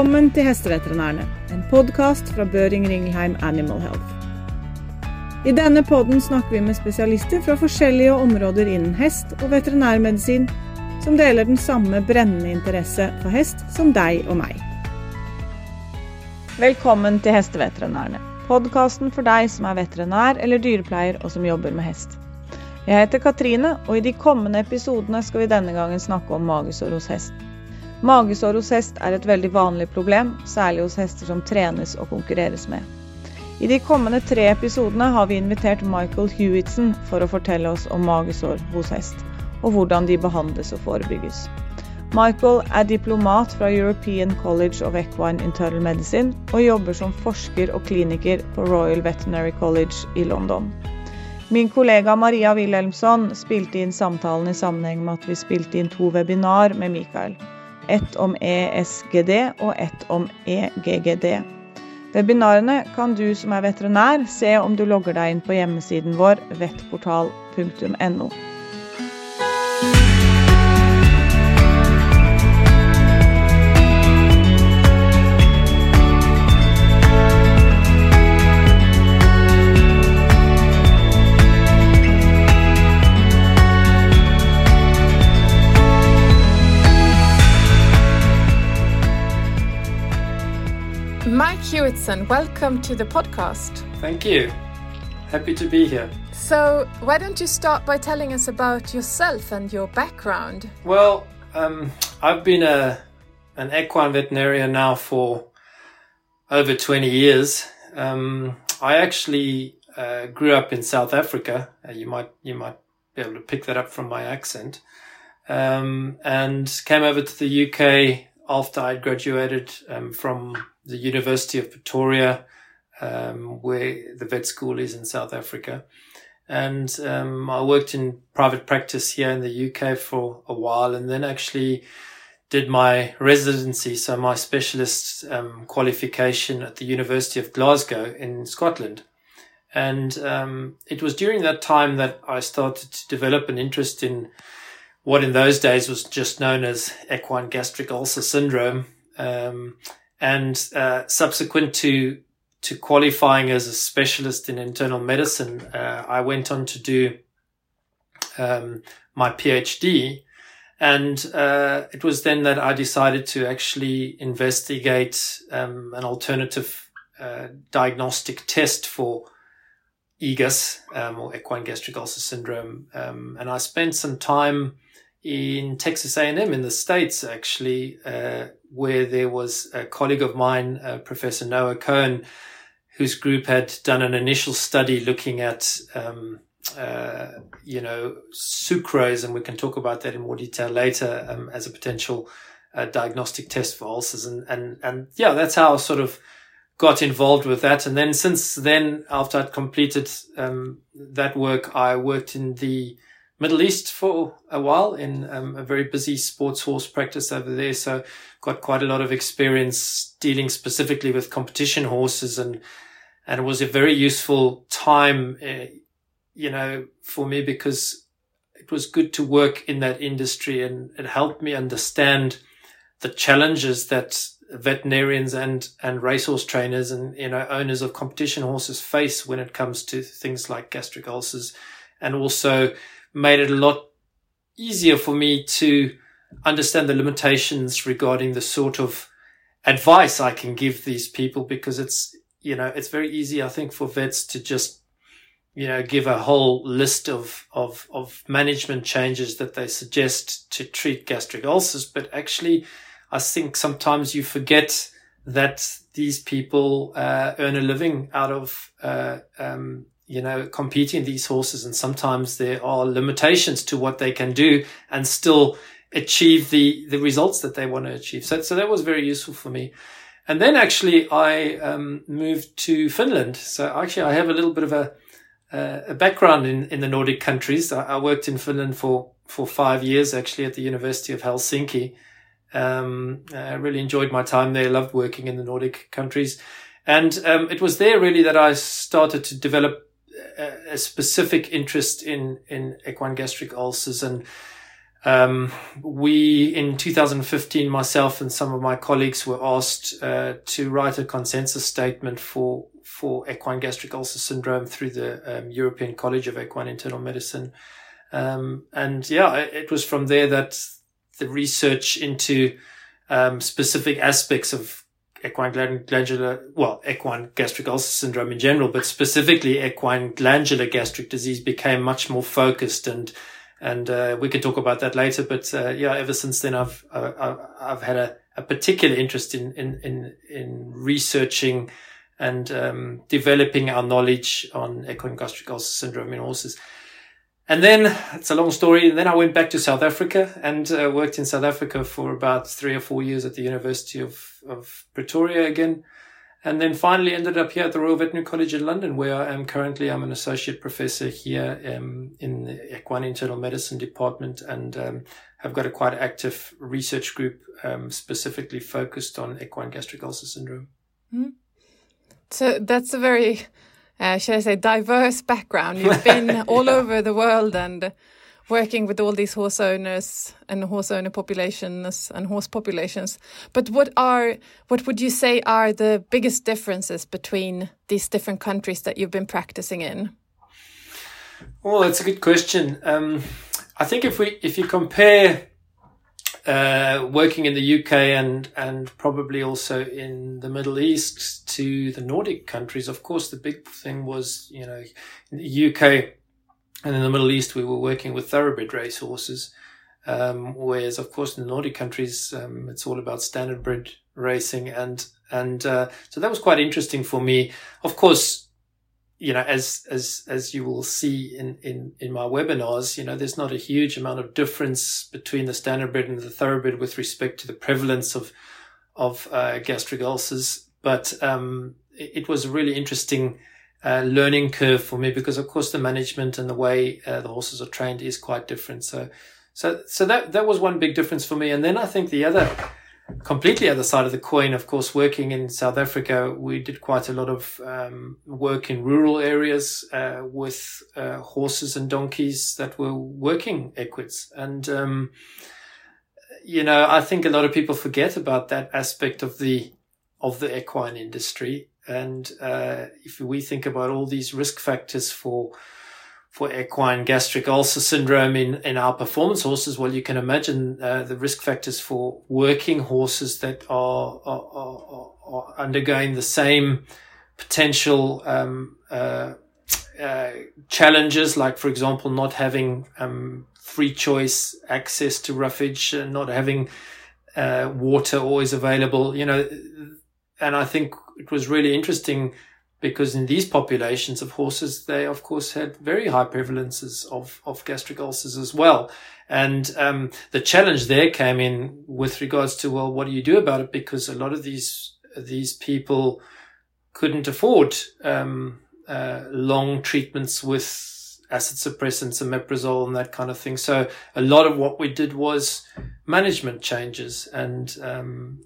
Velkommen til Hesteveterinærene, en podkast fra Børing Ringelheim Animal Health. I denne podden snakker vi med spesialister fra forskjellige områder innen hest og veterinærmedisin, som deler den samme brennende interesse for hest som deg og meg. Velkommen til Hesteveterinærene, podkasten for deg som er veterinær eller dyrepleier og som jobber med hest. Jeg heter Katrine, og i de kommende episodene skal vi denne gangen snakke om magesår hos hest. Magesår hos hest er et veldig vanlig problem, særlig hos hester som trenes og konkurreres med. I de kommende tre episodene har vi invitert Michael Hewitson for å fortelle oss om magesår hos hest, og hvordan de behandles og forebygges. Michael er diplomat fra European College of Equine Internal Medicine og jobber som forsker og kliniker på Royal Veterinary College i London. Min kollega Maria Wilhelmsson spilte inn samtalen i sammenheng med at vi spilte inn to webinar med Michael ett om ESGD og ett om EGGD. Webinarene kan du som er veterinær se om du logger deg inn på hjemmesiden vår vettportal.no. Hewetson, welcome to the podcast. Thank you. Happy to be here. So, why don't you start by telling us about yourself and your background? Well, um, I've been a an equine veterinarian now for over 20 years. Um, I actually uh, grew up in South Africa. Uh, you might you might be able to pick that up from my accent. Um, and came over to the UK after I'd graduated um, from the University of Pretoria, um, where the vet school is in South Africa. And um, I worked in private practice here in the UK for a while and then actually did my residency, so my specialist um, qualification at the University of Glasgow in Scotland. And um, it was during that time that I started to develop an interest in what in those days was just known as equine gastric ulcer syndrome. Um, and uh, subsequent to to qualifying as a specialist in internal medicine, uh, I went on to do um, my PhD, and uh, it was then that I decided to actually investigate um, an alternative uh, diagnostic test for EGUS um, or equine gastric ulcer syndrome, um, and I spent some time in Texas A&M in the States, actually, uh, where there was a colleague of mine, uh, Professor Noah Cohen, whose group had done an initial study looking at, um, uh, you know, sucrose, and we can talk about that in more detail later um, as a potential uh, diagnostic test for ulcers. And, and, and yeah, that's how sort of got involved with that. And then since then, after I'd completed um, that work, I worked in the Middle East for a while in um, a very busy sports horse practice over there. So got quite a lot of experience dealing specifically with competition horses and, and it was a very useful time, uh, you know, for me because it was good to work in that industry and it helped me understand the challenges that veterinarians and, and racehorse trainers and, you know, owners of competition horses face when it comes to things like gastric ulcers and also made it a lot easier for me to understand the limitations regarding the sort of advice I can give these people because it's, you know, it's very easy, I think, for vets to just, you know, give a whole list of, of, of management changes that they suggest to treat gastric ulcers. But actually, I think sometimes you forget that these people uh, earn a living out of uh, um, you know, competing these horses. And sometimes there are limitations to what they can do and still achieve the, the results that they want to achieve. So, so that was very useful for me. And then actually I, um, moved to Finland. So actually I have a little bit of a, uh, a background in, in the Nordic countries. I, I, worked in Finland for, for five years actually at the University of Helsinki. Um, I really enjoyed my time there, loved working in the Nordic countries. And um, it was there really that I started to develop a, specific interest in in equine gastric ulcers and Um, we, in 2015, myself and some of my colleagues were asked uh, to write a consensus statement for for equine gastric ulcer syndrome through the um, European College of Equine Internal Medicine. Um, and yeah, it was from there that the research into um, specific aspects of equine glandular, well, equine gastric ulcer syndrome in general, but specifically equine glandular gastric disease became much more focused and and uh, we can talk about that later. But uh, yeah, ever since then, I've uh, I've had a, a particular interest in in in, in researching and um, developing our knowledge on equine gastric ulcer syndrome in horses. And then it's a long story. And then I went back to South Africa and uh, worked in South Africa for about three or four years at the University of, of Pretoria again and then finally ended up here at the Royal Veterinary College in London, where I am currently. I'm an associate professor here um, in the Equine Internal Medicine Department, and um, have got a quite active research group um, specifically focused on equine gastric ulcer syndrome. Mm. So that's a very, uh, should I say, diverse background. You've been all yeah. over the world and working with all these horse owners and horse owner populations and horse populations. But what are what would you say are the biggest differences between these different countries that you've been practicing in? Well, that's a good question. Um, I think if we if you compare uh, working in the UK and and probably also in the Middle East to the Nordic countries, of course, the big thing was you know in the UK and in the Middle East, we were working with thoroughbred racehorses. Um, whereas, of course, in the Nordic countries, um, it's all about standardbred racing, and and uh, so that was quite interesting for me. Of course, you know, as as as you will see in in in my webinars, you know, there's not a huge amount of difference between the standardbred and the thoroughbred with respect to the prevalence of of uh, gastric ulcers, but um, it, it was a really interesting uh, learning curve for me because of course the management and the way uh, the horses are trained is quite different. So, so, so that, that was one big difference for me. And then I think the other, completely other side of the coin, of course, working in South Africa, we did quite a lot of um, work in rural areas uh, with uh, horses and donkeys that were working equids. And, um, you know, I think a lot of people forget about that aspect of the, of the equine industry. And uh, if we think about all these risk factors for for equine gastric ulcer syndrome in, in our performance horses, well, you can imagine uh, the risk factors for working horses that are, are, are, are undergoing the same potential um, uh, uh, challenges, like, for example, not having um, free choice access to roughage, not having uh, water always available. You know, and I think it was really interesting because in these populations of horses, they of course had very high prevalences of, of gastric ulcers as well. And um, the challenge there came in with regards to, well, what do you do about it? Because a lot of these these people couldn't afford um, uh, long treatments with acid suppressants and omeprazole and that kind of thing. So a lot of what we did was management changes and um,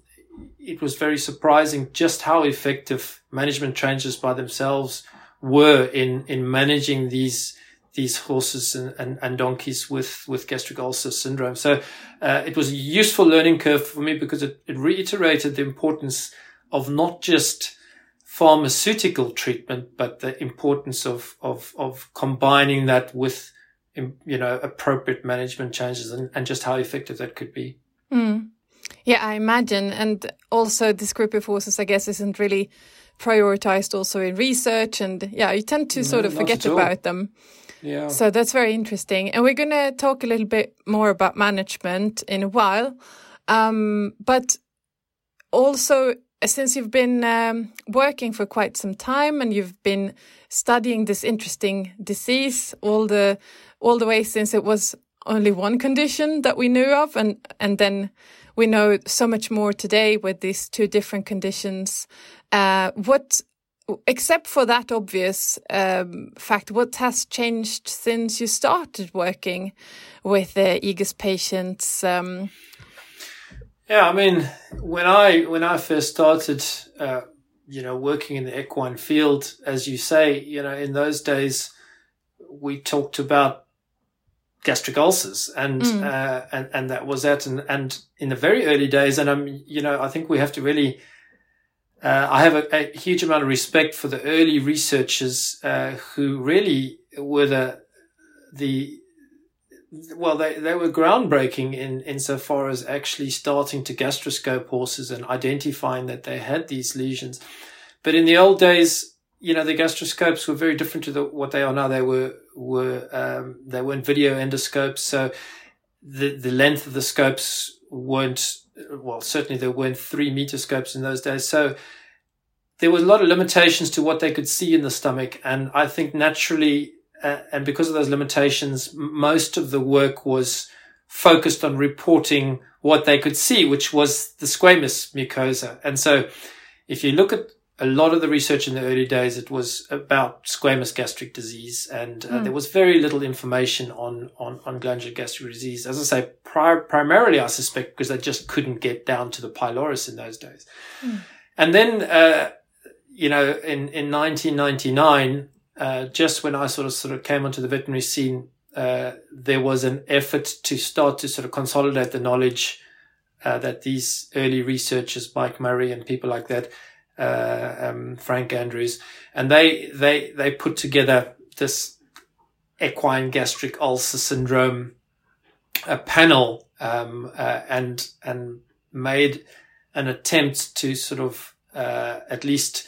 it was very surprising just how effective management changes by themselves were in, in managing these these horses and, and, and donkeys with, with gastric ulcer syndrome. So uh, it was a useful learning curve for me because it, it reiterated the importance of not just pharmaceutical treatment, but the importance of, of, of combining that with, you know, appropriate management changes and, and just how effective that could be. Mm. Yeah, I imagine. And also, this group of horses, I guess, isn't really prioritized also in research. And yeah, you tend to sort of forget about them. Yeah. So that's very interesting. And we're going to talk a little bit more about management in a while. Um, but also, since you've been um, working for quite some time and you've been studying this interesting disease all the all the way since it was only one condition that we knew of and and then we know so much more today with these two different conditions. Uh, what, except for that obvious um, fact, what has changed since you started working with uh, EGUS patients? Um, yeah, I mean, when I when I first started, uh, you know, working in the equine field, as you say, you know, in those days, we talked about gastric ulcers, and mm. uh, and and that was that. And and in the very early days, and I'm you know I think we have to really. Uh, I have a, a, huge amount of respect for the early researchers uh, who really were the the well, they, they were groundbreaking in insofar as actually starting to gastroscope horses and identifying that they had these lesions. But in the old days, you know, the gastroscopes were very different to the, what they are now. They were were um, they weren't video endoscopes, so the the length of the scopes weren't well. Certainly, there weren't three meter scopes in those days, so there was a lot of limitations to what they could see in the stomach. And I think naturally, uh, and because of those limitations, most of the work was focused on reporting what they could see, which was the squamous mucosa. And so, if you look at a lot of the research in the early days, it was about squamous gastric disease, and uh, mm. there was very little information on, on, on glandular gastric disease. As I say, pri- primarily, I suspect because they just couldn't get down to the pylorus in those days. Mm. And then, uh, you know, in, in 1999, uh, just when I sort of sort of came onto the veterinary scene, uh, there was an effort to start to sort of consolidate the knowledge uh, that these early researchers, Mike Murray and people like that, uh, um, Frank Andrews, and they they they put together this equine gastric ulcer syndrome a panel um, uh, and and made an attempt to sort of uh, at least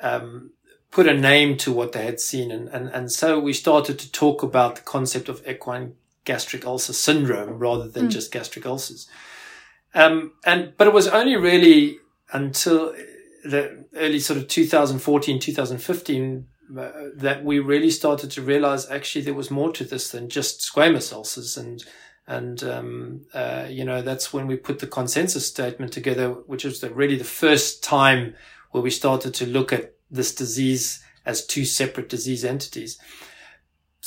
um, put a name to what they had seen, and, and and so we started to talk about the concept of equine gastric ulcer syndrome rather than mm. just gastric ulcers. Um, and but it was only really until the early sort of 2014, 2015, uh, that we really started to realize actually there was more to this than just squamous ulcers and and um, uh, you know that's when we put the consensus statement together, which was the, really the first time where we started to look at this disease as two separate disease entities.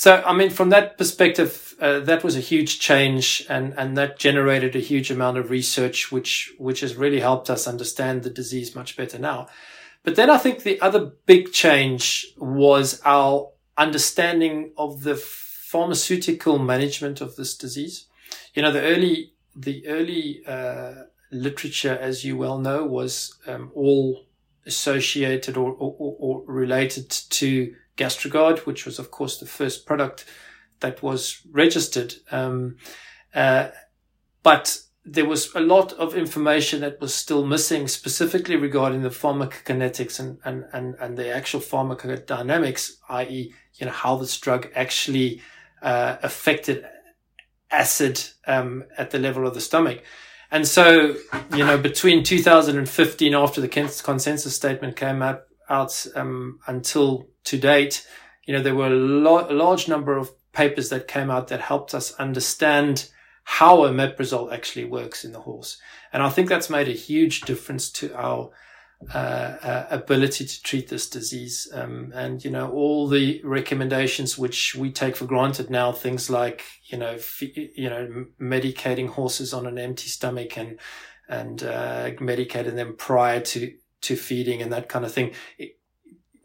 So, I mean, from that perspective, uh, that was a huge change and, and that generated a huge amount of research, which, which has really helped us understand the disease much better now. But then I think the other big change was our understanding of the pharmaceutical management of this disease. You know, the early, the early, uh, literature, as you well know, was, um, all associated or, or, or related to Gastrogard, which was, of course, the first product that was registered. Um, uh, but there was a lot of information that was still missing, specifically regarding the pharmacokinetics and, and, and, and the actual pharmacodynamics, i.e., you know, how this drug actually uh, affected acid um, at the level of the stomach. And so, you know, between 2015, after the consensus statement came out, out um, until to date, you know, there were a, lo- a, large number of papers that came out that helped us understand how omeprazole actually works in the horse. And I think that's made a huge difference to our uh, uh, ability to treat this disease. Um, and, you know, all the recommendations which we take for granted now, things like, you know, f- you know, medicating horses on an empty stomach and, and, uh, medicating them prior to, to feeding and that kind of thing. It,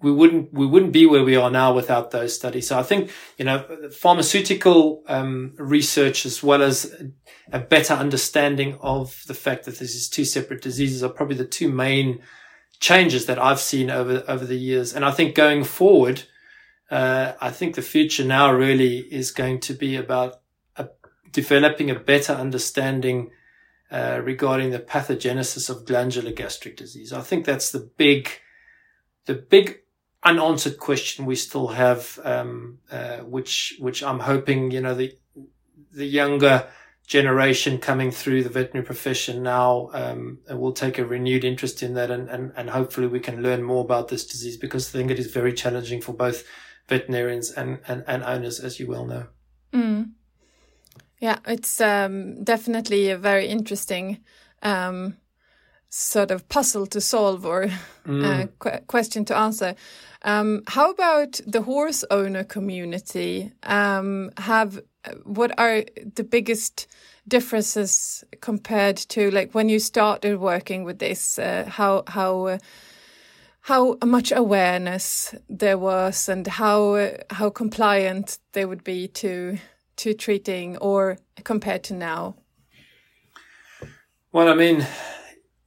we wouldn't we wouldn't be where we are now without those studies. So I think you know pharmaceutical um, research as well as a better understanding of the fact that this is two separate diseases are probably the two main changes that I've seen over over the years. And I think going forward, uh, I think the future now really is going to be about a, developing a better understanding uh, regarding the pathogenesis of glandular gastric disease. I think that's the big the big unanswered question we still have, um, uh, which which I'm hoping you know the the younger generation coming through the veterinary profession now um, will take a renewed interest in that, and, and and hopefully we can learn more about this disease because I think it is very challenging for both veterinarians and and, and owners, as you well know. Mm. Yeah, it's um, definitely a very interesting. Um, sort of puzzle to solve or mm. uh, qu question to answer. Um, how about the horse owner community? Um, have what are the biggest differences compared to like when you started working with this? Uh, how how uh, how much awareness there was and how how compliant they would be to to treating or compared to now? Well, I mean,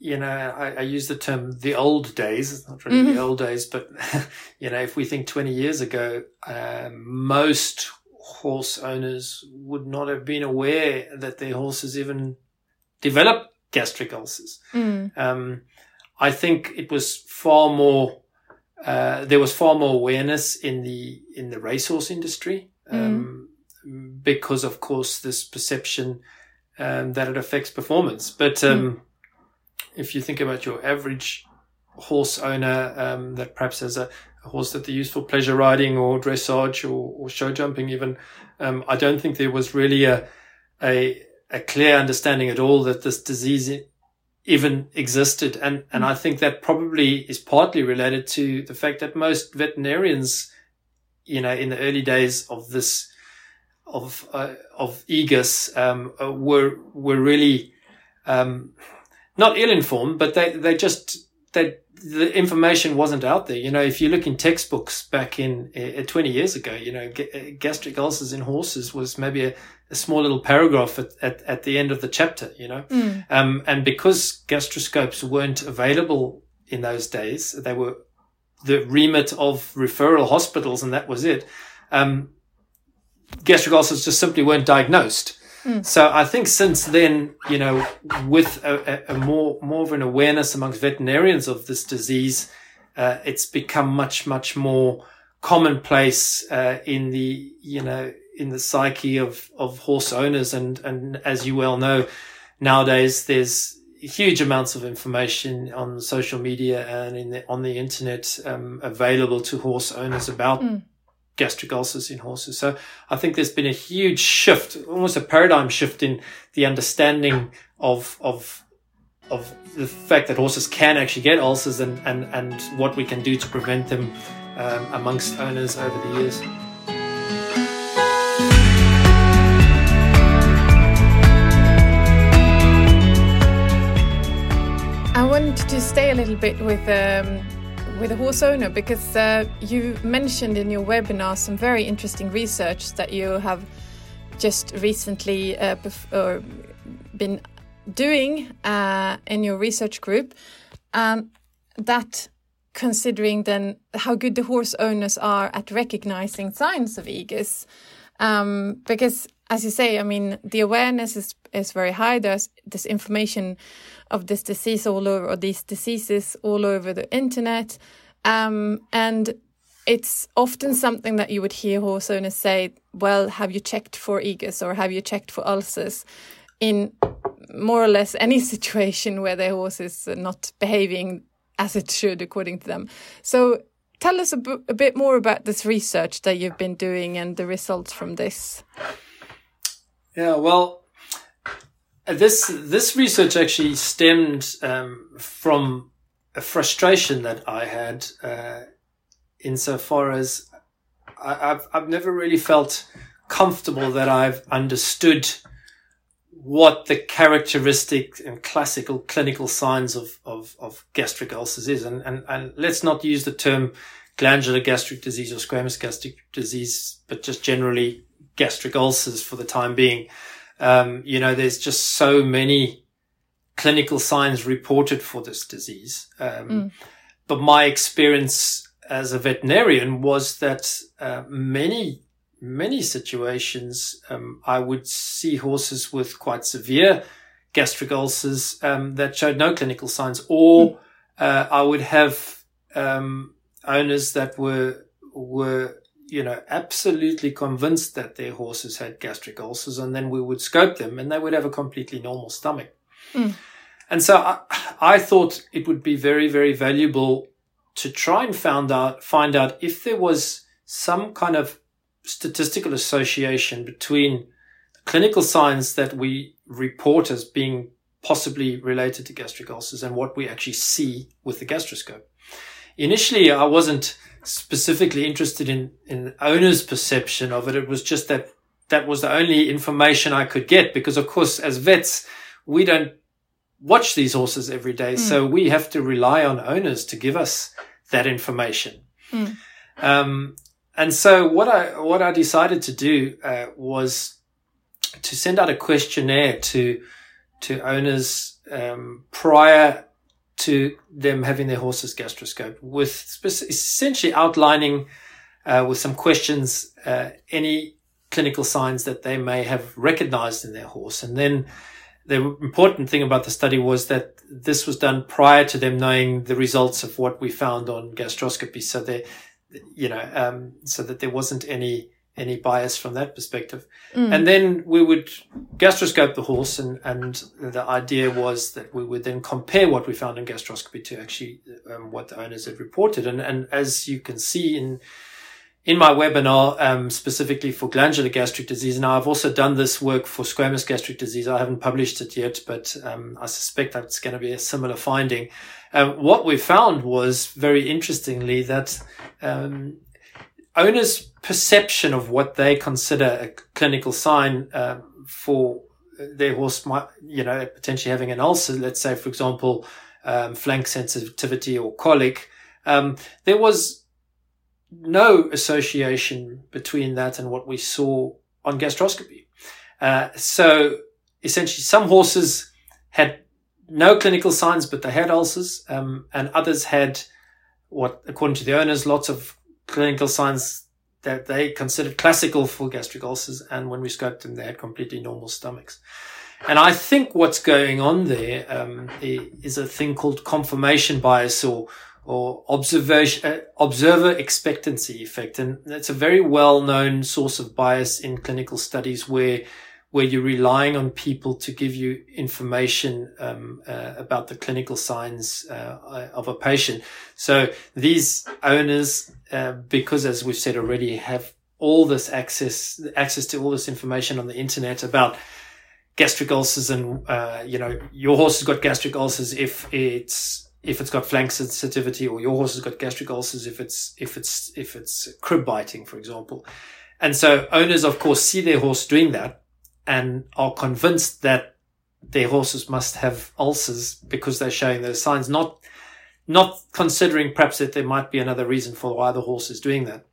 you know, I, I use the term the old days. It's not really mm-hmm. the old days, but you know, if we think 20 years ago, uh, most horse owners would not have been aware that their horses even develop gastric ulcers. Mm. Um, I think it was far more. Uh, there was far more awareness in the in the racehorse industry um, mm. because, of course, this perception um, that it affects performance. But um, mm. If you think about your average horse owner um, that perhaps has a, a, horse that they use for pleasure riding or dressage or, or show jumping, even, um, I don't think there was really a a a clear understanding at all that this disease even existed. And, and I think that probably is partly related to the fact that most veterinarians, you know, in the early days of this, of, uh, of EGUS, um, uh, were, were really, um, not ill informed, but they, they just, they, the information wasn't out there. You know, if you look in textbooks back in uh, 20 years ago, you know, g- gastric ulcers in horses was maybe a, a small little paragraph at, at, at, the end of the chapter, you know. Mm. Um, and because gastroscopes weren't available in those days, they were the remit of referral hospitals and that was it. Um, gastric ulcers just simply weren't diagnosed. Mm. So I think since then, you know, with a, a, more more of an awareness amongst veterinarians of this disease, uh, it's become much much more commonplace uh, in the you know in the psyche of of horse owners and and as you well know nowadays there's huge amounts of information on social media and in the, on the internet um, available to horse owners about mm. Gastric ulcers in horses. So I think there's been a huge shift, almost a paradigm shift in the understanding of of of the fact that horses can actually get ulcers and and and what we can do to prevent them um, amongst owners over the years. I wanted to stay a little bit with um, with a horse owner because uh, you mentioned in your webinar some very interesting research that you have just recently uh, bef- been doing uh, in your research group. Um, that considering then how good the horse owners are at recognizing signs of EGUS. Um, because as you say, I mean, the awareness is, is very high. There's this information of this disease all over, or these diseases all over the internet. Um, and it's often something that you would hear horse owners say, well, have you checked for EGUS or have you checked for ulcers in more or less any situation where their horse is not behaving as it should according to them. So tell us a, bit more about this research that you've been doing and the results from this. Yeah, well, this this research actually stemmed um, from a frustration that I had, uh, insofar as I, have I've never really felt comfortable that I've understood what the characteristic and classical clinical signs of, of, of gastric ulcers is. And, and, and let's not use the term glandular gastric disease or squamous gastric disease, but just generally gastric ulcers for the time being. Um, you know, there's just so many clinical signs reported for this disease. Um, mm. But my experience as a veterinarian was that uh, many, many situations, um, I would see horses with quite severe gastric ulcers um, that showed no clinical signs, or mm. uh, I would have um, owners that were were you know, absolutely convinced that their horses had gastric ulcers, and then we would scope them, and they would have a completely normal stomach. Mm. And so I, I, thought it would be very, very valuable to try and find out find out if there was some kind of statistical association between clinical signs that we report as being possibly related to gastric ulcers and what we actually see with the gastroscope. Initially, I wasn't specifically interested in in owner's perception of it. It was just that that was the only information I could get because, of course, as vets, we don't watch these horses every day, mm. so we have to rely on owners to give us that information. Mm. Um, and so what I what I decided to do uh, was to send out a questionnaire to to owners um, prior to them having their horses gastroscoped, with essentially outlining uh, with some questions uh, any clinical signs that they may have recognized in their horse, and then the important thing about the study was that this was done prior to them knowing the results of what we found on gastroscopy. So they, you know, um, so that there wasn't any any bias from that perspective. Mm. And then we would gastroscope the horse, and and the idea was that we would then compare what we found in gastroscopy to actually um, what the owners had reported. And and as you can see in in my webinar um, specifically for glandular gastric disease. Now, I've also done this work for squamous gastric disease. I haven't published it yet, but um, I suspect that's going to be a similar finding. Uh, what we found was very interestingly that um, owners' perception of what they consider a clinical sign uh, for their horse, might, you know, potentially having an ulcer, let's say, for example, um, flank sensitivity or colic, um, there was no association between that and what we saw on gastroscopy. Uh, so essentially, some horses had no clinical signs, but they had ulcers, um, and others had what, according to the owners, lots of clinical signs that they considered classical for gastric ulcers. And when we scoped them, they had completely normal stomachs. And I think what's going on there um, is a thing called confirmation bias or or observation, uh, observer expectancy effect. And that's a very well known source of bias in clinical studies where, where you're relying on people to give you information um, uh, about the clinical signs uh, of a patient. So these owners, uh, because as we've said already, have all this access, access to all this information on the internet about gastric ulcers and, uh, you know, your horse has got gastric ulcers if it's if it's got flank sensitivity or your horse has got gastric ulcers if it's if it's if it's crib biting for example and so owners of course see their horse doing that and are convinced that their horses must have ulcers because they're showing those signs not not considering perhaps that there might be another reason for why the horse is doing that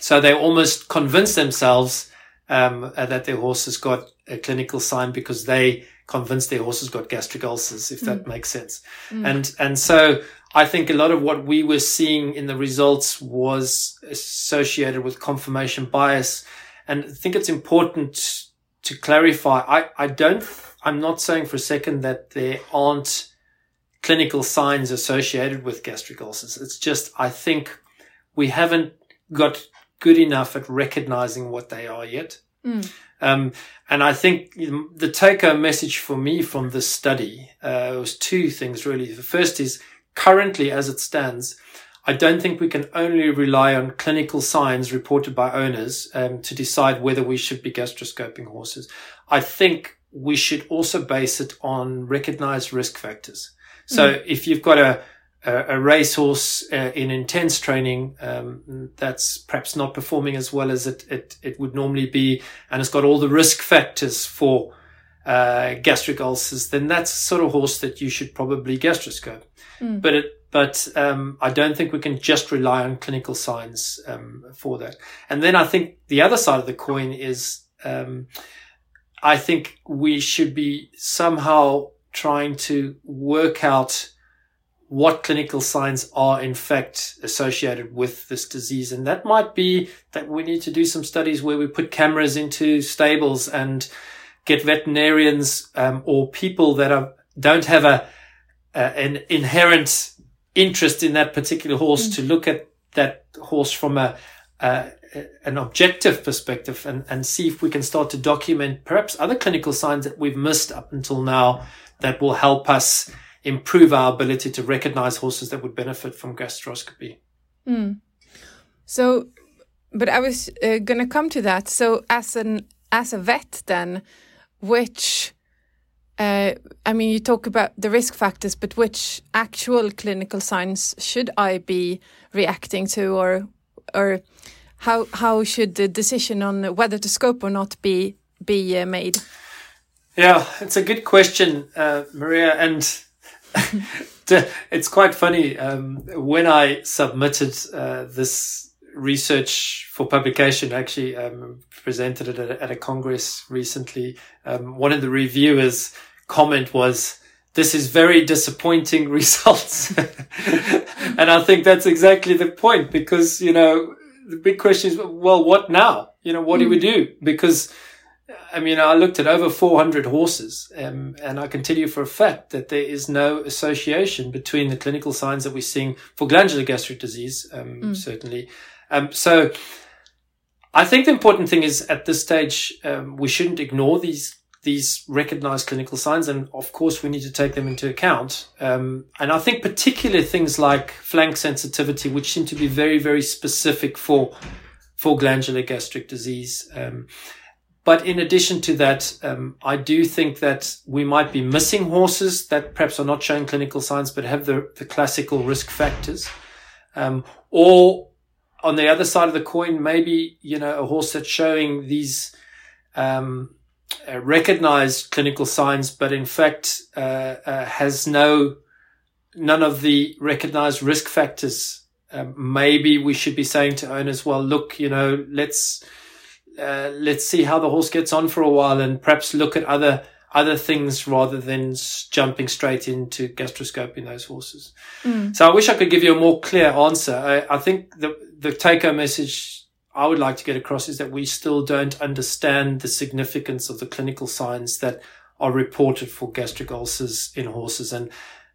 so they almost convince themselves um, that their horse has got a clinical sign because they convinced their horses got gastric ulcers, if that mm. makes sense. Mm. And, and so I think a lot of what we were seeing in the results was associated with confirmation bias. And I think it's important to clarify. I, I don't, I'm not saying for a second that there aren't clinical signs associated with gastric ulcers. It's just, I think we haven't got good enough at recognizing what they are yet. Mm. Um, and I think the take home message for me from this study uh, was two things really. The first is currently as it stands, I don't think we can only rely on clinical signs reported by owners um, to decide whether we should be gastroscoping horses. I think we should also base it on recognized risk factors. So mm. if you've got a a, a racehorse uh, in intense training um, that's perhaps not performing as well as it, it, it would normally be, and it's got all the risk factors for uh, gastric ulcers, then that's sort of horse that you should probably gastroscope. Mm. But it, but um, I don't think we can just rely on clinical signs um, for that. And then I think the other side of the coin is um, I think we should be somehow trying to work out what clinical signs are in fact associated with this disease. And that might be that we need to do some studies where we put cameras into stables and get veterinarians um, or people that are, don't have a, uh, an inherent interest in that particular horse mm. to look at that horse from a, uh, an objective perspective and, and see if we can start to document perhaps other clinical signs that we've missed up until now that will help us improve our ability to recognize horses that would benefit from gastroscopy. Mm. So, but I was uh, going to come to that. So, as an as a vet, then, which uh, I mean, you talk about the risk factors, but which actual clinical signs should I be reacting to, or or how how should the decision on whether to scope or not be be uh, made? Yeah, it's a good question, uh, Maria, and it's quite funny. Um, when I submitted uh, this research for publication. Actually, um, presented it at a, at a congress recently. Um, one of the reviewers' comment was, "This is very disappointing results," and I think that's exactly the point because you know the big question is, well, what now? You know, what mm. do we hmm. do? Because I mean, I looked at over 400 horses, um, and I can tell you for a fact that there is no association between the clinical signs that we're seeing for glandular gastric disease, um, mm. certainly. Um, so I think the important thing is at this stage, um, we shouldn't ignore these these recognized clinical signs, and of course, we need to take them into account. Um, and I think particularly things like flank sensitivity, which seem to be very, very specific for for glandular gastric disease. Um, but in addition to that, um, I do think that we might be missing horses that perhaps are not showing clinical signs, but have the, the classical risk factors. Um, or on the other side of the coin, maybe, you know, a horse that's showing these, um, uh, recognized clinical signs, but in fact, uh, uh, has no, none of the recognized risk factors. Um, maybe we should be saying to owners, well, look, you know, let's, uh, let's see how the horse gets on for a while and perhaps look at other other things rather than jumping straight into gastroscoping those horses. Mm. So I wish I could give you a more clear answer. I, I think the the take home message I would like to get across is that we still don't understand the significance of the clinical signs that are reported for gastric ulcers in horses and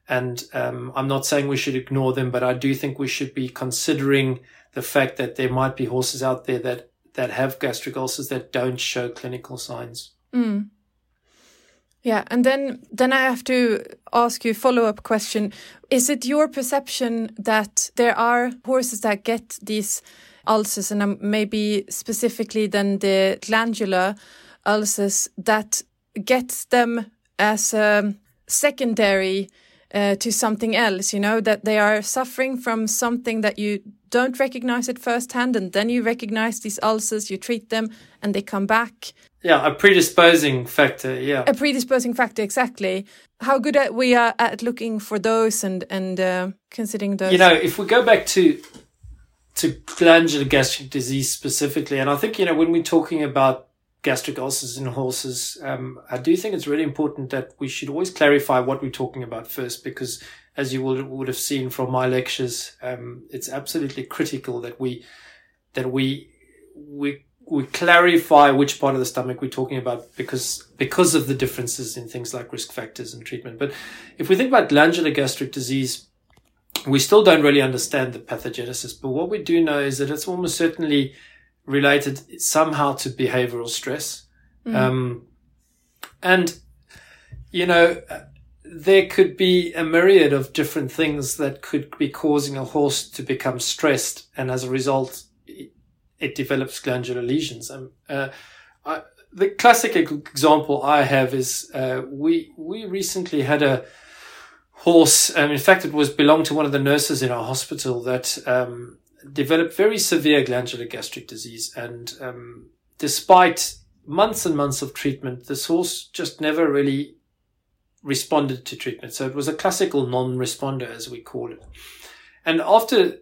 and um, I'm not saying we should ignore them, but I do think we should be considering the fact that there might be horses out there that that have gastric ulcers that don't show clinical signs. Mm. Yeah, and then then I have to ask you a follow up question: Is it your perception that there are horses that get these ulcers, and um, maybe specifically then the glandular ulcers that gets them as a secondary uh, to something else? You know that they are suffering from something that you don't recognize it firsthand and then you recognize these ulcers, you treat them and they come back. Yeah, a predisposing factor, yeah. A predisposing factor, exactly. How good are we are at looking for those and and uh, considering those? You know, if we go back to to glandular gastric disease specifically, and I think you know when we're talking about gastric ulcers in horses, um, I do think it's really important that we should always clarify what we're talking about first, because as you would, would have seen from my lectures, um, it's absolutely critical that we that we we we clarify which part of the stomach we're talking about because because of the differences in things like risk factors and treatment. But if we think about glandular gastric disease, we still don't really understand the pathogenesis. But what we do know is that it's almost certainly related somehow to behavioral stress. Mm. Um, and you know, there could be a myriad of different things that could be causing a horse to become stressed, and as a result, it, it develops glandular lesions. Um, uh, I, the classic example I have is uh, we we recently had a horse. Um, in fact, it was belonged to one of the nurses in our hospital that um, developed very severe glandular gastric disease, and um, despite months and months of treatment, this horse just never really responded to treatment. So it was a classical non-responder, as we call it. And after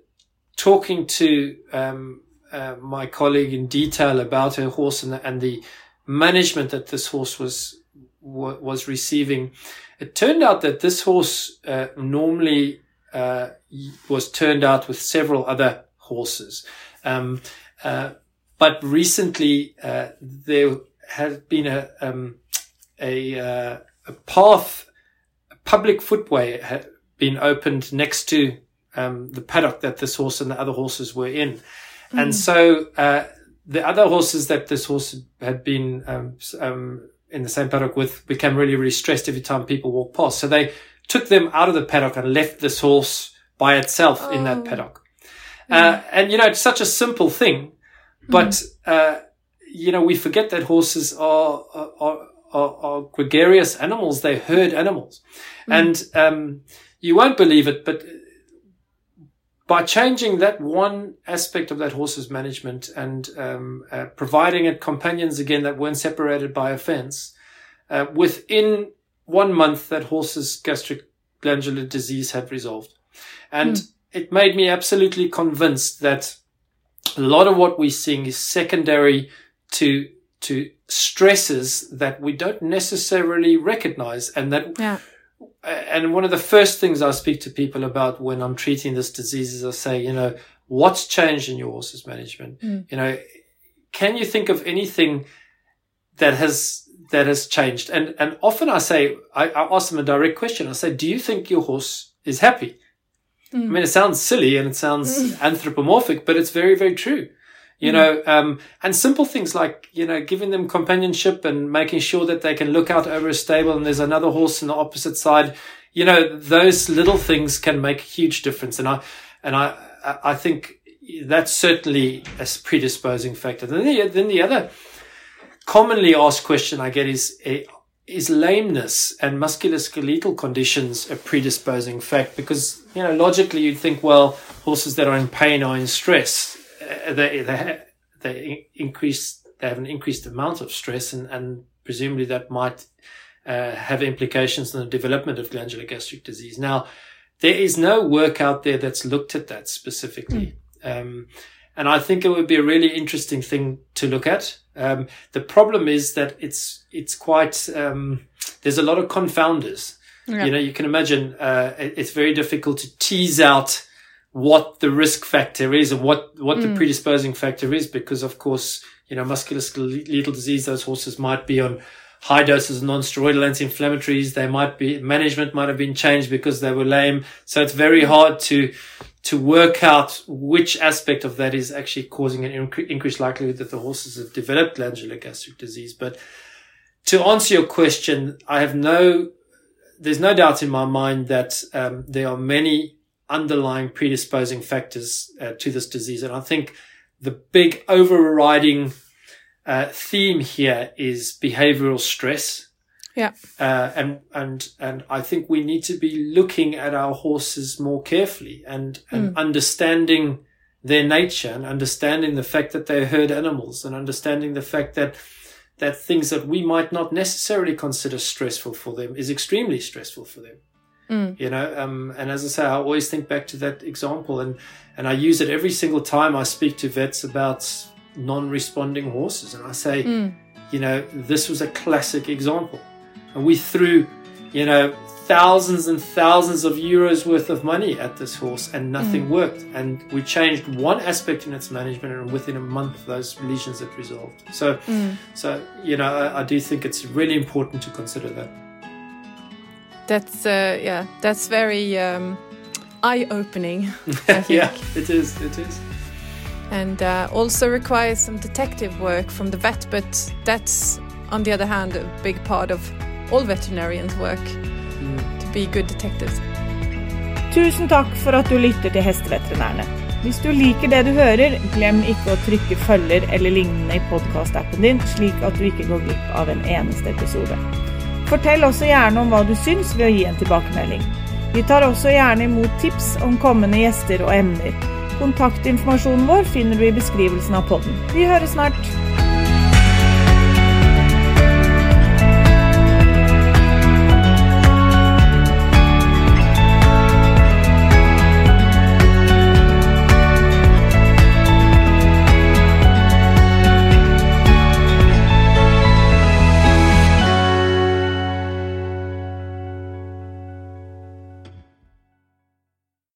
talking to um, uh, my colleague in detail about her horse and the, and the management that this horse was was receiving, it turned out that this horse uh, normally uh, was turned out with several other horses. Um, uh, but recently, uh, there had been a um, a uh, a path, a public footway had been opened next to um, the paddock that this horse and the other horses were in. Mm. And so uh, the other horses that this horse had been um, um, in the same paddock with became really, really stressed every time people walked past. So they took them out of the paddock and left this horse by itself oh. in that oh. paddock. Mm. Uh, and, you know, it's such a simple thing, but, mm. uh, you know, we forget that horses are, are, are, are gregarious animals. They herd animals. Mm. And, um, you won't believe it, but by changing that one aspect of that horse's management and um, uh, providing it companions again that weren't separated by a fence, uh, within one month, that horse's gastric glandular disease had resolved. And mm. it made me absolutely convinced that a lot of what we're seeing is secondary to to stresses that we don't necessarily recognize and that Yeah. And one of the first things I speak to people about when I'm treating this disease is I say, you know, what's changed in your horse's management? Mm. You know, can you think of anything that has that has changed? And and often I say, I, I ask them a direct question. I say, do you think your horse is happy? I mean, it sounds silly and it sounds anthropomorphic, but it's very, very true. You know, um, and simple things like, you know, giving them companionship and making sure that they can look out over a stable and there's another horse on the opposite side. You know, those little things can make a huge difference. And I, and I, I I think that's certainly a predisposing factor. Then the, then the other commonly asked question I get is, eh, is lameness and musculoskeletal conditions a predisposing fact? Because, you know, logically you'd think, well, horses that are in pain are in stress. Uh, They, they, they increase, they have an increased amount of stress and, and presumably that might uh, have implications on the development of glandular gastric disease. Now, there is no work out there that's looked at that specifically. Um, and I think it would be a really interesting thing to look at. Um, the problem is that it's it's quite um, there's a lot of confounders. Yeah. You know, you can imagine uh, it's very difficult to tease out what the risk factor is and what what the predisposing factor is because, of course, you know, musculoskeletal disease. Those horses might be on high doses of non-steroidal anti-inflammatories. They might be management might have been changed because they were lame. So it's very hard to to work out which aspect of that is actually causing an incre- increased likelihood that the horses have developed glandular gastric disease. But to answer your question, I have no, there's no doubt in my mind that um, there are many underlying predisposing factors uh, to this disease. And I think the big overriding uh, theme here is behavioral stress. Yeah. Uh, and, and, and I think we need to be looking at our horses more carefully and, and understanding their nature and understanding the fact that they're herd animals and understanding the fact that, that things that we might not necessarily consider stressful for them is extremely stressful for them. Mm. You know, um, and as I say, I always think back to that example and, and I use it every single time I speak to vets about non-responding horses. And I say, mm. you know, this was a classic example. And we threw, you know, thousands and thousands of euros worth of money at this horse and nothing mm. worked. And we changed one aspect in its management and within a month those lesions had resolved. So, so, you know, I, I do think it's really important to consider that. That's uh, yeah, that's very um, eye-opening. I think. yeah, it is. It is. and uh, also requires some detective work from the vet, but that's on the other hand a big part of all veterinarians' work to be good detectives. Tusen takk for at du lytter til Hesteveterinærene. Hvis du liker det du hører, glem ikke å trykke følger eller lignende i podkastappen din, slik at du ikke går glipp av en eneste episode. Fortell også gjerne om hva du syns ved å gi en tilbakemelding. Vi tar også gjerne imot tips om kommende gjester og emner. Kontaktinformasjonen vår finner du i beskrivelsen av podden. Vi høres snart!